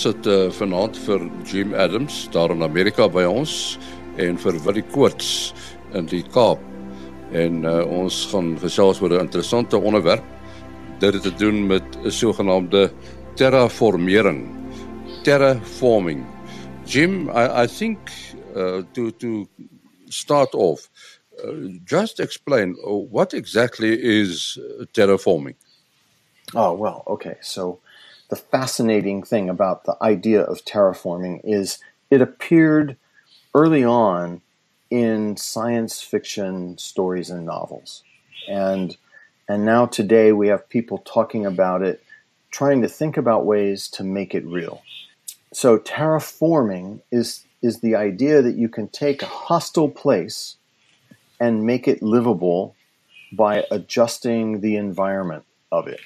Ons het uh, vanaand vir Jim Adams daar in Amerika by ons en vir Willie Koorts in die Kaap. En uh, ons gaan gesels oor 'n interessante onderwerp. Dit het te doen met 'n sogenaamde terraformering. Terraforming. Jim, I, I think uh, to to start off, uh, just explain uh, what exactly is terraforming. Oh well, okay. So the fascinating thing about the idea of terraforming is it appeared early on in science fiction stories and novels. And and now today we have people talking about it, trying to think about ways to make it real. So terraforming is is the idea that you can take a hostile place and make it livable by adjusting the environment of it.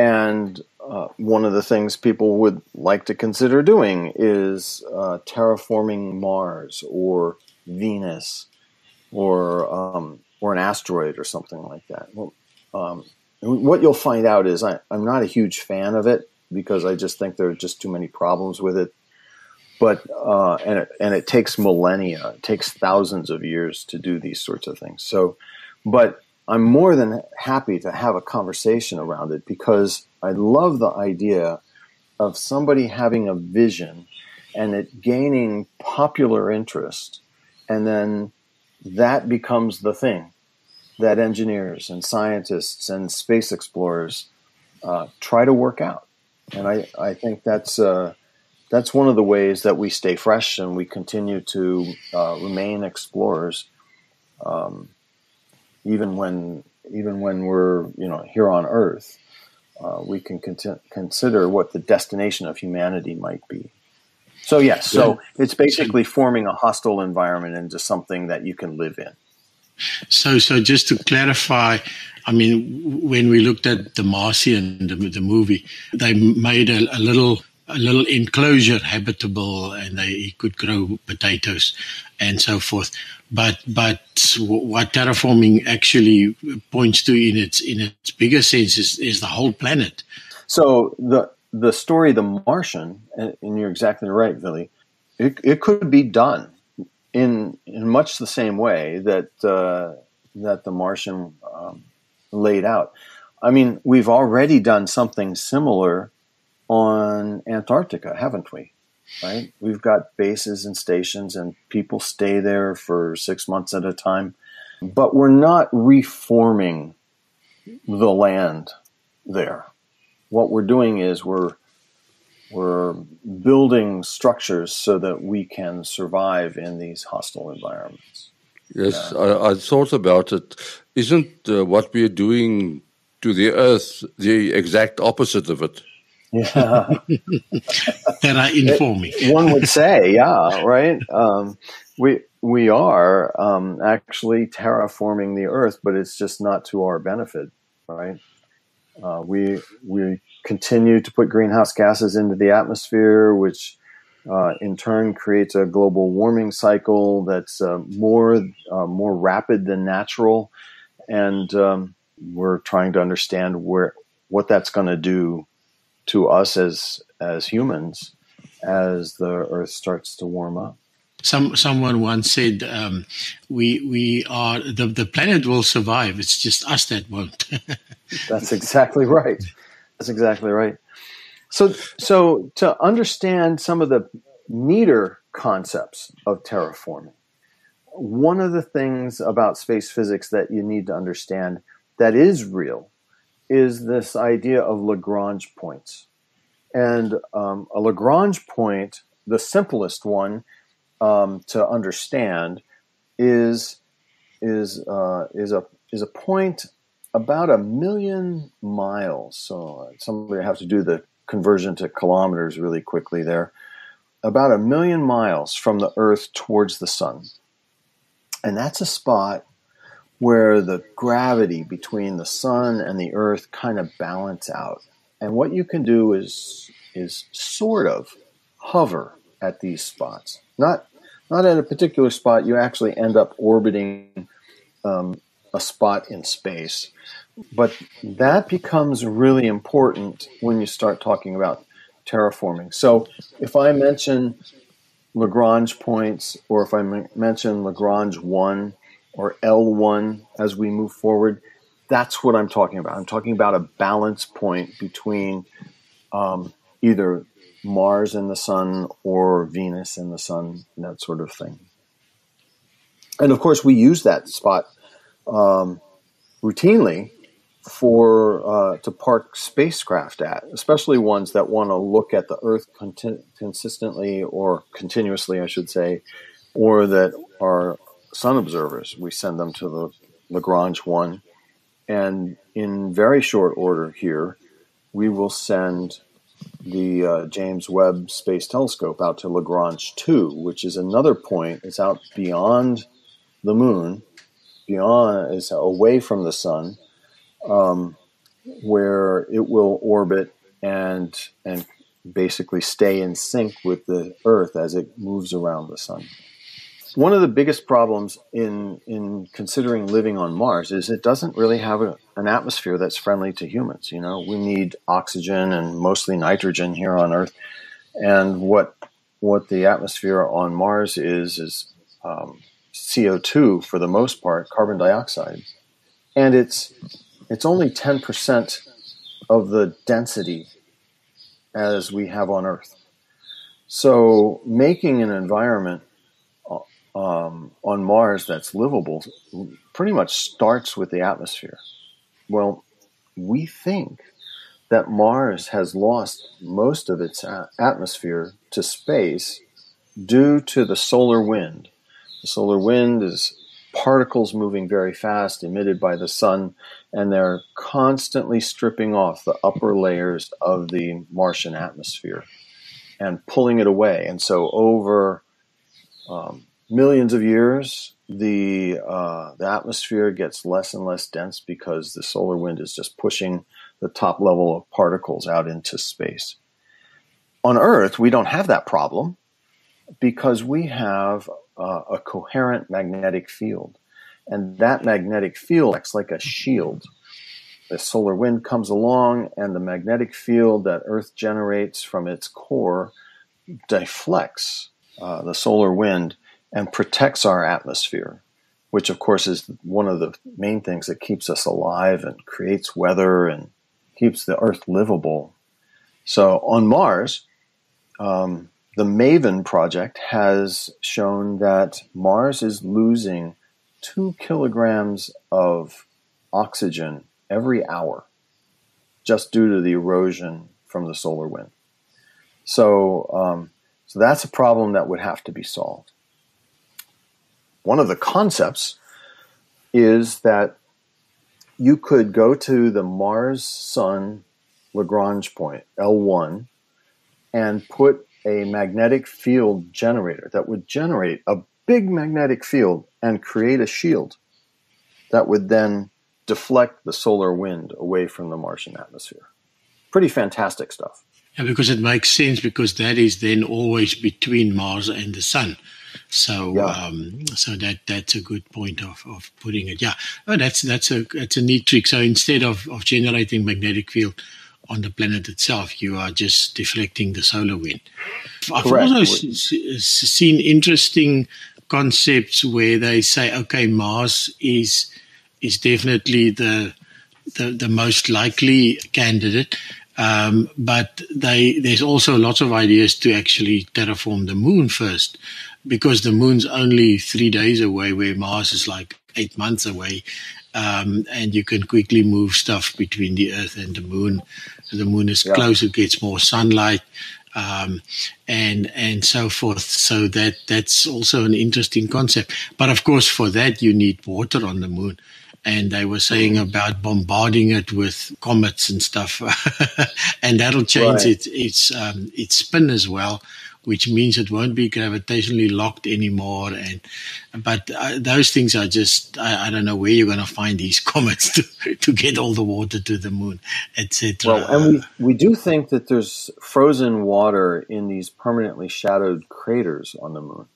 And uh, one of the things people would like to consider doing is uh, terraforming Mars or Venus or um, or an asteroid or something like that. Well, um, what you'll find out is I, I'm not a huge fan of it because I just think there are just too many problems with it. But uh, and it, and it takes millennia, it takes thousands of years to do these sorts of things. So, but I'm more than happy to have a conversation around it because I love the idea of somebody having a vision and it gaining popular interest, and then that becomes the thing that engineers and scientists and space explorers uh, try to work out. And I, I think that's uh, that's one of the ways that we stay fresh and we continue to uh, remain explorers. Um, even when even when we're you know here on Earth, uh, we can con- consider what the destination of humanity might be. So yes, so it's basically forming a hostile environment into something that you can live in. So, so just to clarify, I mean, when we looked at the Martian, the, the movie, they made a, a little a little enclosure habitable and they could grow potatoes and so forth. But but what terraforming actually points to in its in its bigger sense is, is the whole planet. So the the story, The Martian, and you're exactly right, Willie. It, it could be done in in much the same way that uh, that The Martian um, laid out. I mean, we've already done something similar on Antarctica, haven't we? right? We've got bases and stations, and people stay there for six months at a time. But we're not reforming the land there. What we're doing is we're we're building structures so that we can survive in these hostile environments. Yes, I, I, thought about it. Isn't uh, what we're doing to the Earth the exact opposite of it? Yeah. that are informing. One would say, yeah, right. Um, we we are um, actually terraforming the Earth, but it's just not to our benefit, right? Uh, we we continue to put greenhouse gases into the atmosphere, which uh, in turn creates a global warming cycle that's uh, more uh, more rapid than natural, and um, we're trying to understand where what that's going to do to us as as humans as the Earth starts to warm up. Some someone once said, um, "We we are the the planet will survive. It's just us that won't." That's exactly right. That's exactly right. So so to understand some of the neater concepts of terraforming, one of the things about space physics that you need to understand that is real is this idea of Lagrange points. And um, a Lagrange point, the simplest one um, to understand, is is uh, is a is a point about a million miles. So somebody have to do the conversion to kilometers really quickly there. About a million miles from the Earth towards the Sun, and that's a spot where the gravity between the sun and the earth kind of balance out. And what you can do is is sort of hover at these spots. Not not at a particular spot. You actually end up orbiting um, a spot in space. But that becomes really important when you start talking about terraforming. So if I mention Lagrange points, or if I mention Lagrange 1 or L1 as we move forward, that's what I'm talking about. I'm talking about a balance point between um, either Mars and the Sun or Venus and the Sun, that sort of thing. And of course, we use that spot um, routinely for uh, to park spacecraft at, especially ones that want to look at the Earth con- consistently or continuously, I should say, or that are sun observers. We send them to the Lagrange one, and in very short order here, we will send the uh, James Webb Space Telescope out to Lagrange 2, which is another point. It's out beyond the moon, beyond, is away from the sun, um, where it will orbit and and basically stay in sync with the Earth as it moves around the sun. One of the biggest problems in in considering living on Mars is it doesn't really have a, an atmosphere that's friendly to humans. You know, we need oxygen and mostly nitrogen here on Earth, and what what the atmosphere on Mars is is um, CO2 for the most part, carbon dioxide, and it's it's only ten percent of the density as we have on Earth. So making an environment um, on Mars that's livable pretty much starts with the atmosphere. Well, we think that Mars has lost most of its atmosphere to space due to the solar wind. The solar wind is particles moving very fast emitted by the sun, and they're constantly stripping off the upper layers of the Martian atmosphere and pulling it away. And so, over um, millions of years, the uh, the atmosphere gets less and less dense because the solar wind is just pushing the top level of particles out into space. On Earth, we don't have that problem because we have uh, a coherent magnetic field, and that magnetic field acts like a shield. The solar wind comes along, and the magnetic field that Earth generates from its core deflects uh, the solar wind and protects our atmosphere, which of course is one of the main things that keeps us alive and creates weather and keeps the Earth livable. So on Mars, um, the MAVEN project has shown that Mars is losing two kilograms of oxygen every hour just due to the erosion from the solar wind. So, um, so that's a problem that would have to be solved one of the concepts is that you could go to the Mars Sun Lagrange point, L1, and put a magnetic field generator that would generate a big magnetic field and create a shield that would then deflect the solar wind away from the Martian atmosphere. Pretty fantastic stuff. Yeah, because it makes sense because that is then always between Mars and the Sun. So, yeah. um, so that that's a good point of, of putting it. Yeah, oh, that's that's a that's a neat trick. So instead of, of generating magnetic field on the planet itself, you are just deflecting the solar wind. I've also s- seen interesting concepts where they say, okay, Mars is is definitely the the, the most likely candidate. Um, but they, there's also lots of ideas to actually terraform the moon first because the moon's only three days away, where Mars is like eight months away. Um, and you can quickly move stuff between the Earth and the moon. The moon is yeah. closer, gets more sunlight, um, and and so forth. So that that's also an interesting concept. But of course, for that you need water on the moon. And they were saying mm. about bombarding it with comets and stuff, and that'll change right. its its um, its spin as well which means it won't be gravitationally locked anymore. And but uh, those things are just I, I, don't know where you're going to find these comets to to get all the water to the moon, etc. Well, and we we do think that there's frozen water in these permanently shadowed craters on the moon,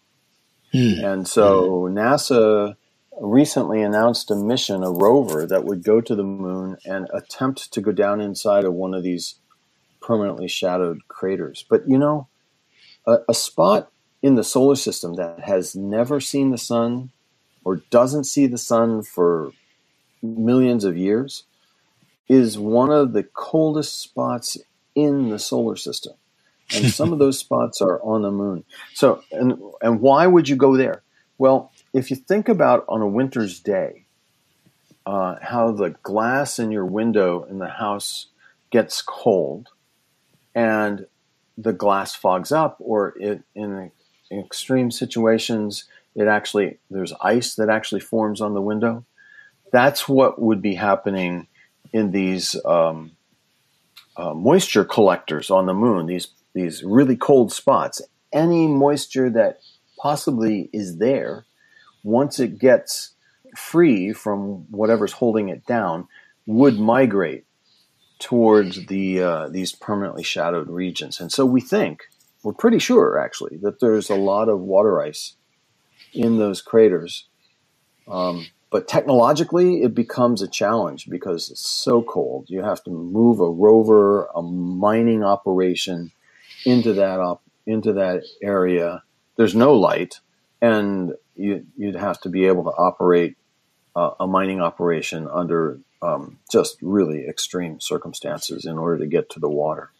hmm. and so NASA recently announced a mission, a rover that would go to the moon and attempt to go down inside of one of these permanently shadowed craters. But you know, a, a spot in the solar system that has never seen the sun or doesn't see the sun for millions of years is one of the coldest spots in the solar system. And some of those spots are on the moon. So, and, and why would you go there? Well, if you think about on a winter's day, uh, how the glass in your window in the house gets cold and the glass fogs up, or it, in, in extreme situations, it actually, there's ice that actually forms on the window. That's what would be happening in these um, uh, moisture collectors on the moon, these, these really cold spots. Any moisture that possibly is there, once it gets free from whatever's holding it down, would migrate towards the uh, these permanently shadowed regions. And so we think, we're pretty sure actually, that there's a lot of water ice in those craters. Um, but technologically, it becomes a challenge because it's so cold. You have to move a rover, a mining operation into that op- into that area. There's no light, and you, would have to be able to operate uh, a mining operation under um, just really extreme circumstances in order to get to the water.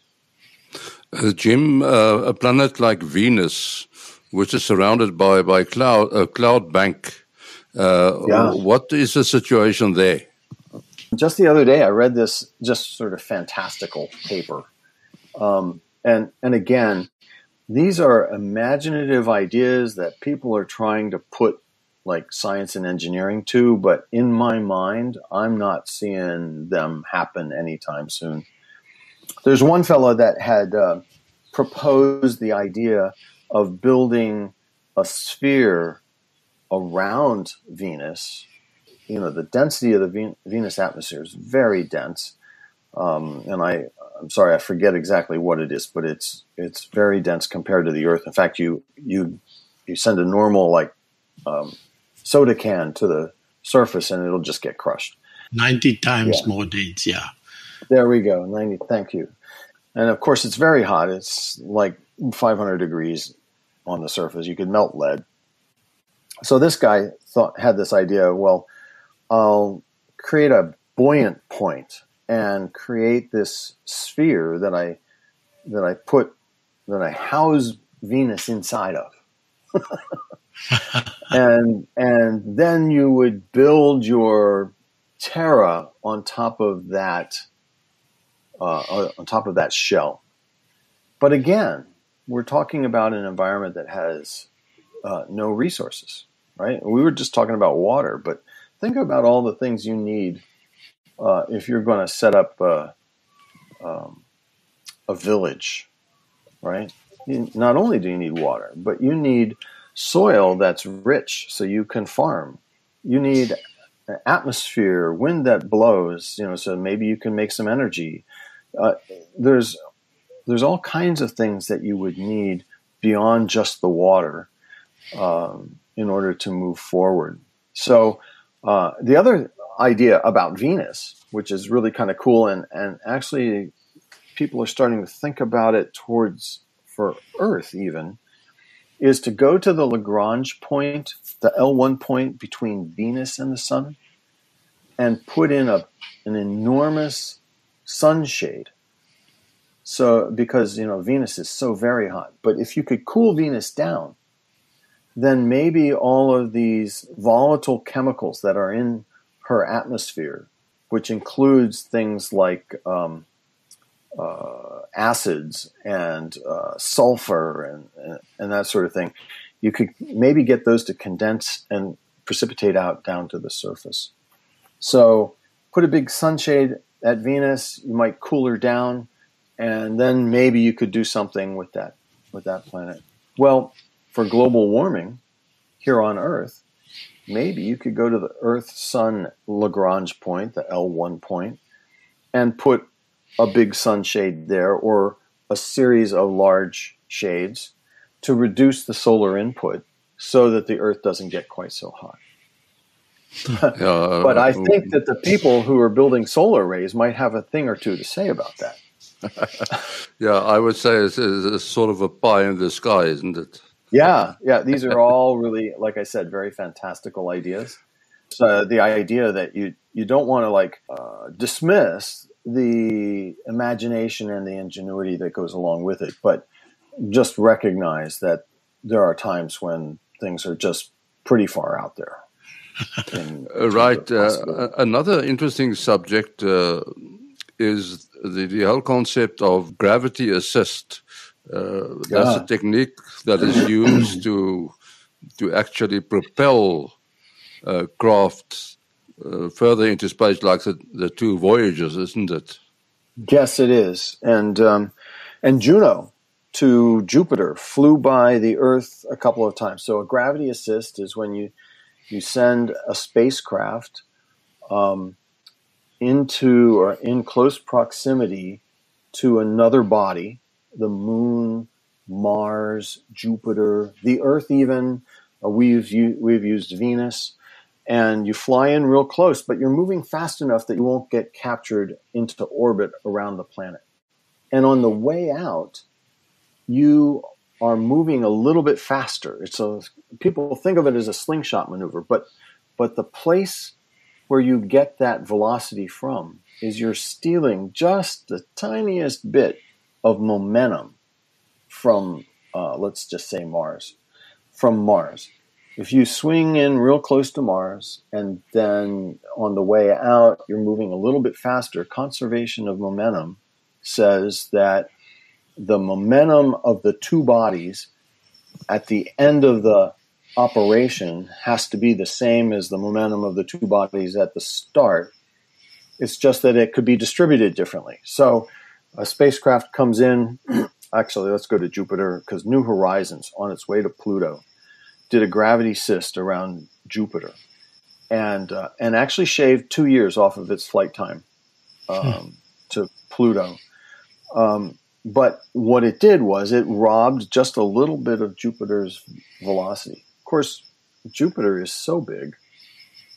Uh, Jim, uh, a planet like Venus, which is surrounded by by cloud a cloud bank, uh, yeah. what is the situation there? Just the other day, I read this just sort of fantastical paper, um, and and again, these are imaginative ideas that people are trying to put like science and engineering too, but in my mind, I'm not seeing them happen anytime soon. There's one fellow that had uh, proposed the idea of building a sphere around Venus. You know, the density of the Ven- Venus atmosphere is very dense, um, and I, I'm sorry, I forget exactly what it is, but it's it's very dense compared to the Earth. In fact, you you you send a normal like um, soda can to the surface and it'll just get crushed. 90 times yeah. more dense, yeah. There we go. 90, thank you. And of course, it's very hot. It's like 500 degrees on the surface. You could melt lead. So this guy thought had this idea. Well, I'll create a buoyant point and create this sphere that I that I put that I house Venus inside of. and and then you would build your Terra on top of that uh, on top of that shell. But again, we're talking about an environment that has uh, no resources, right? We were just talking about water, but think about all the things you need uh, if you're going to set up a, um, a village, right? not only do you need water, but you need soil that's rich so you can farm. You need atmosphere, wind that blows, you know, so maybe you can make some energy. Uh, there's there's all kinds of things that you would need beyond just the water um, in order to move forward. So uh, the other idea about Venus, which is really kind of cool, and and actually people are starting to think about it towards for Earth even is to go to the Lagrange point, the L1 point between Venus and the Sun, and put in a, an enormous sunshade. So, because, you know, Venus is so very hot. But if you could cool Venus down, then maybe all of these volatile chemicals that are in her atmosphere, which includes things like um, uh, acids and uh, sulfur and, and, that sort of thing, you could maybe get those to condense and precipitate out down to the surface. So put a big sunshade at Venus, you might cool her down, and then maybe you could do something with that with that planet. Well, for global warming here on Earth, maybe you could go to the Earth Sun Lagrange point, the L1 point, and put a big sunshade there or a series of large shades to reduce the solar input so that the earth doesn't get quite so hot. but I think that the people who are building solar arrays might have a thing or two to say about that. yeah, I would say it's, it's, sort of a pie in the sky, isn't it? Yeah, yeah. These are all really, like I said, very fantastical ideas. So the idea that you you don't want to like uh, dismiss the imagination and the ingenuity that goes along with it, but just recognize that there are times when things are just pretty far out there. Uh, right. Uh, another interesting subject uh, is the, the whole concept of gravity assist. Uh, yeah. That's a technique that is used to to actually propel uh, craft uh, further into space, like the, the two Voyagers, isn't it? Yes, it is. And um, and Juno to Jupiter flew by the Earth a couple of times. So a gravity assist is when you you send a spacecraft um, into or in close proximity to another body, the Moon, Mars, Jupiter, the Earth, even. Uh, we've we've used Venus and you fly in real close, but you're moving fast enough that you won't get captured into orbit around the planet. And on the way out, you are moving a little bit faster. It's a people think of it as a slingshot maneuver, but but the place where you get that velocity from is you're stealing just the tiniest bit of momentum from uh, let's just say Mars, from Mars if you swing in real close to Mars and then on the way out you're moving a little bit faster, conservation of momentum says that the momentum of the two bodies at the end of the operation has to be the same as the momentum of the two bodies at the start. It's just that it could be distributed differently. So a spacecraft comes in, actually, let's go to Jupiter because New Horizons on its way to Pluto did a gravity assist around Jupiter, and uh, and actually shaved two years off of its flight time um, hmm. to Pluto. Um, but what it did was it robbed just a little bit of Jupiter's velocity. Of course, Jupiter is so big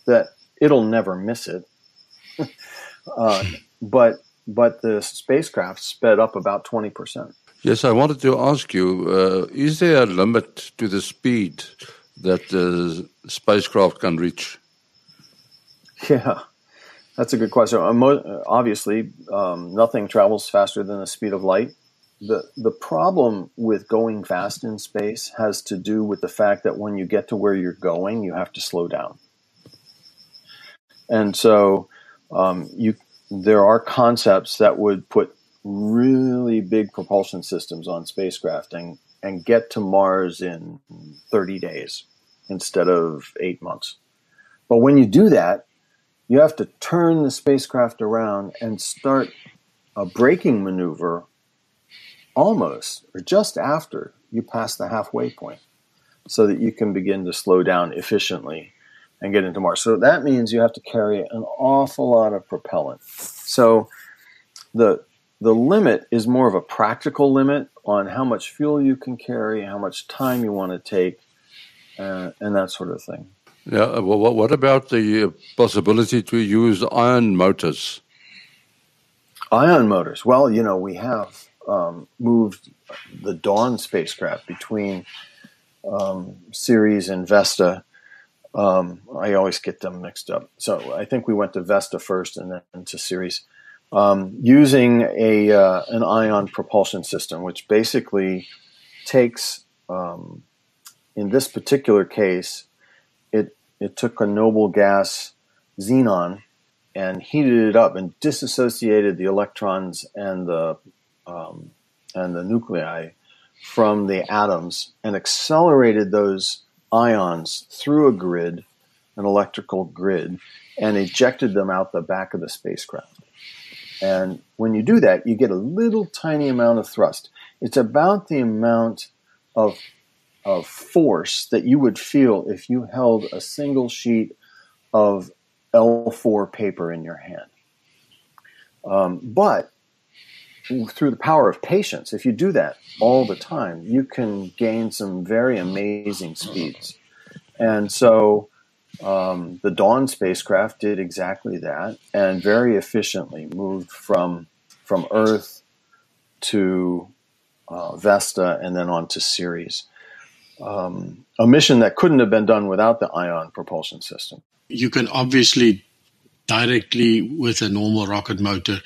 that it'll never miss it. uh, but but the spacecraft sped up about twenty percent. Yes, I wanted to ask you uh, is there a limit to the speed that the spacecraft can reach? Yeah, that's a good question. Obviously, um, nothing travels faster than the speed of light. The, the problem with going fast in space has to do with the fact that when you get to where you're going, you have to slow down. And so um, you, there are concepts that would put really big propulsion systems on spacecraft and, and get to Mars in 30 days instead of eight months. But when you do that, you have to turn the spacecraft around and start a braking maneuver almost or just after you pass the halfway point so that you can begin to slow down efficiently and get into Mars. So that means you have to carry an awful lot of propellant. So the the limit is more of a practical limit on how much fuel you can carry, how much time you want to take, uh, and that sort of thing. Yeah. Uh, well, what about the uh, possibility to use ion motors? Ion motors. Well, you know, we have um, moved the Dawn spacecraft between um, Ceres and Vesta. Um, I always get them mixed up. So I think we went to Vesta first and then to Ceres um, using a uh, an ion propulsion system, which basically takes, um, in this particular case, it it took a noble gas xenon and heated it up and disassociated the electrons and the um, and the nuclei from the atoms and accelerated those ions through a grid, an electrical grid, and ejected them out the back of the spacecraft. And when you do that, you get a little tiny amount of thrust. It's about the amount of, of force that you would feel if you held a single sheet of L4 paper in your hand. Um, but through the power of patience, if you do that all the time, you can gain some very amazing speeds. And so um, the Dawn spacecraft did exactly that and very efficiently moved from from Earth to uh, Vesta and then on to Ceres. Um, a mission that couldn't have been done without the ion propulsion system. You can obviously directly with a normal rocket motor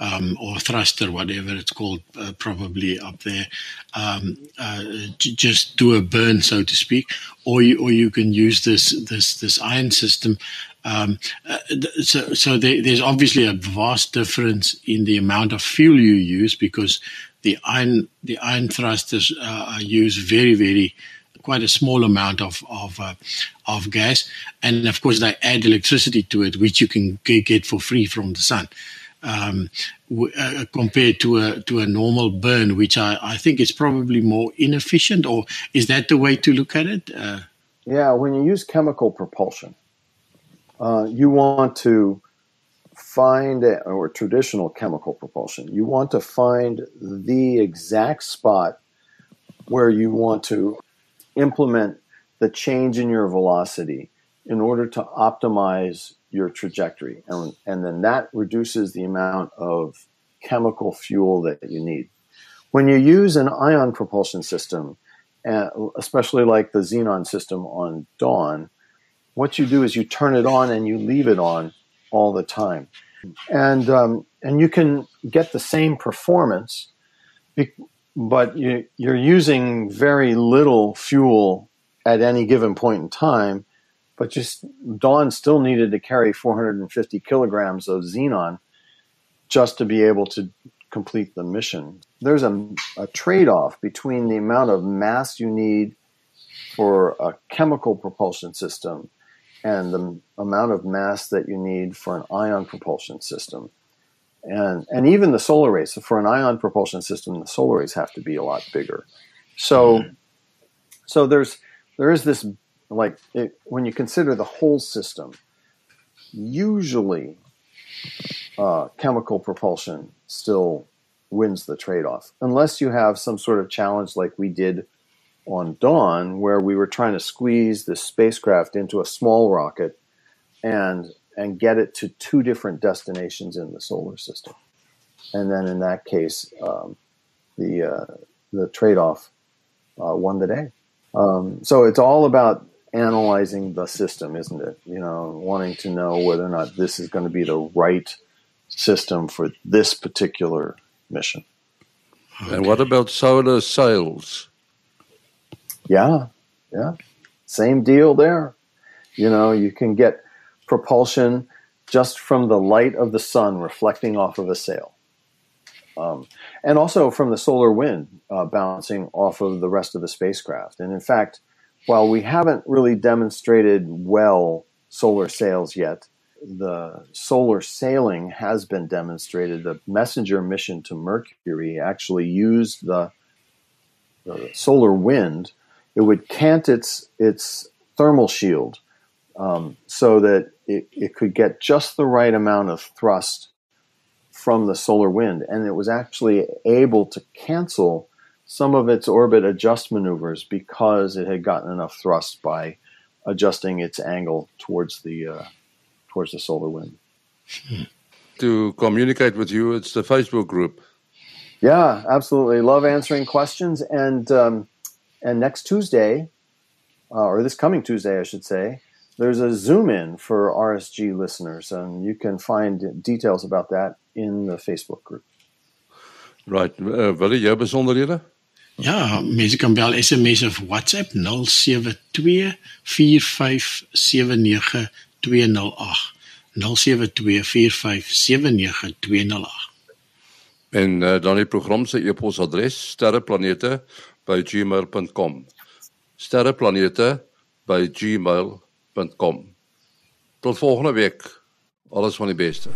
um, or thruster, whatever it's called, uh, probably up there, um, uh, just do a burn, so to speak, or you, or you can use this this this ion system. Um, uh, so so there, there's obviously a vast difference in the amount of fuel you use because the ion the ion thrusters uh, use very very quite a small amount of of uh, of gas, and of course they add electricity to it, which you can get for free from the sun. Um, uh, compared to a to a normal burn, which I, I think is probably more inefficient, or is that the way to look at it? Uh, yeah, when you use chemical propulsion, uh, you want to find a, or traditional chemical propulsion. You want to find the exact spot where you want to implement the change in your velocity in order to optimize your trajectory. And, and then that reduces the amount of chemical fuel that you need. When you use an ion propulsion system, especially like the xenon system on Dawn, what you do is you turn it on and you leave it on all the time. And, um, and you can get the same performance but you, you're using very little fuel at any given point in time. But just Dawn still needed to carry 450 kilograms of xenon just to be able to complete the mission. There's a, a trade off between the amount of mass you need for a chemical propulsion system and the amount of mass that you need for an ion propulsion system and and even the solar arrays for an ion propulsion system the solar arrays have to be a lot bigger. So mm-hmm. so there's there is this like it, when you consider the whole system usually uh, chemical propulsion still wins the trade-off. Unless you have some sort of challenge like we did on dawn where we were trying to squeeze the spacecraft into a small rocket and and get it to two different destinations in the solar system. And then in that case, um, the uh, the trade off uh, won the day. Um, so it's all about analyzing the system, isn't it? You know, wanting to know whether or not this is going to be the right system for this particular mission. Okay. And what about solar sails? Yeah, yeah, same deal there. You know, you can get propulsion just from the light of the sun reflecting off of a sail. Um, and also from the solar wind uh, bouncing off of the rest of the spacecraft. And in fact, while we haven't really demonstrated well solar sails yet, the solar sailing has been demonstrated. The messenger mission to Mercury actually used the, the solar wind. It would cant its its thermal shield um, so that it, it could get just the right amount of thrust from the solar wind. And it was actually able to cancel some of its orbit adjust maneuvers because it had gotten enough thrust by adjusting its angle towards the uh, towards the solar wind. To communicate with you, it's the Facebook group. Yeah, absolutely. Love answering questions. And um, and next Tuesday, uh, or this coming Tuesday, I should say, there's a zoom in for RSG listeners, and you can find details about that in the Facebook group. Right. Uh, is jou besonderhede? Ja, mense kan bel SMS of WhatsApp 0724579208. 0724579208. En uh, dan die program se e-posadres sterreplanete@gmail.com. sterreplanete@gmail.com www.rsg.com. Tot volgende week. Alles van die beste.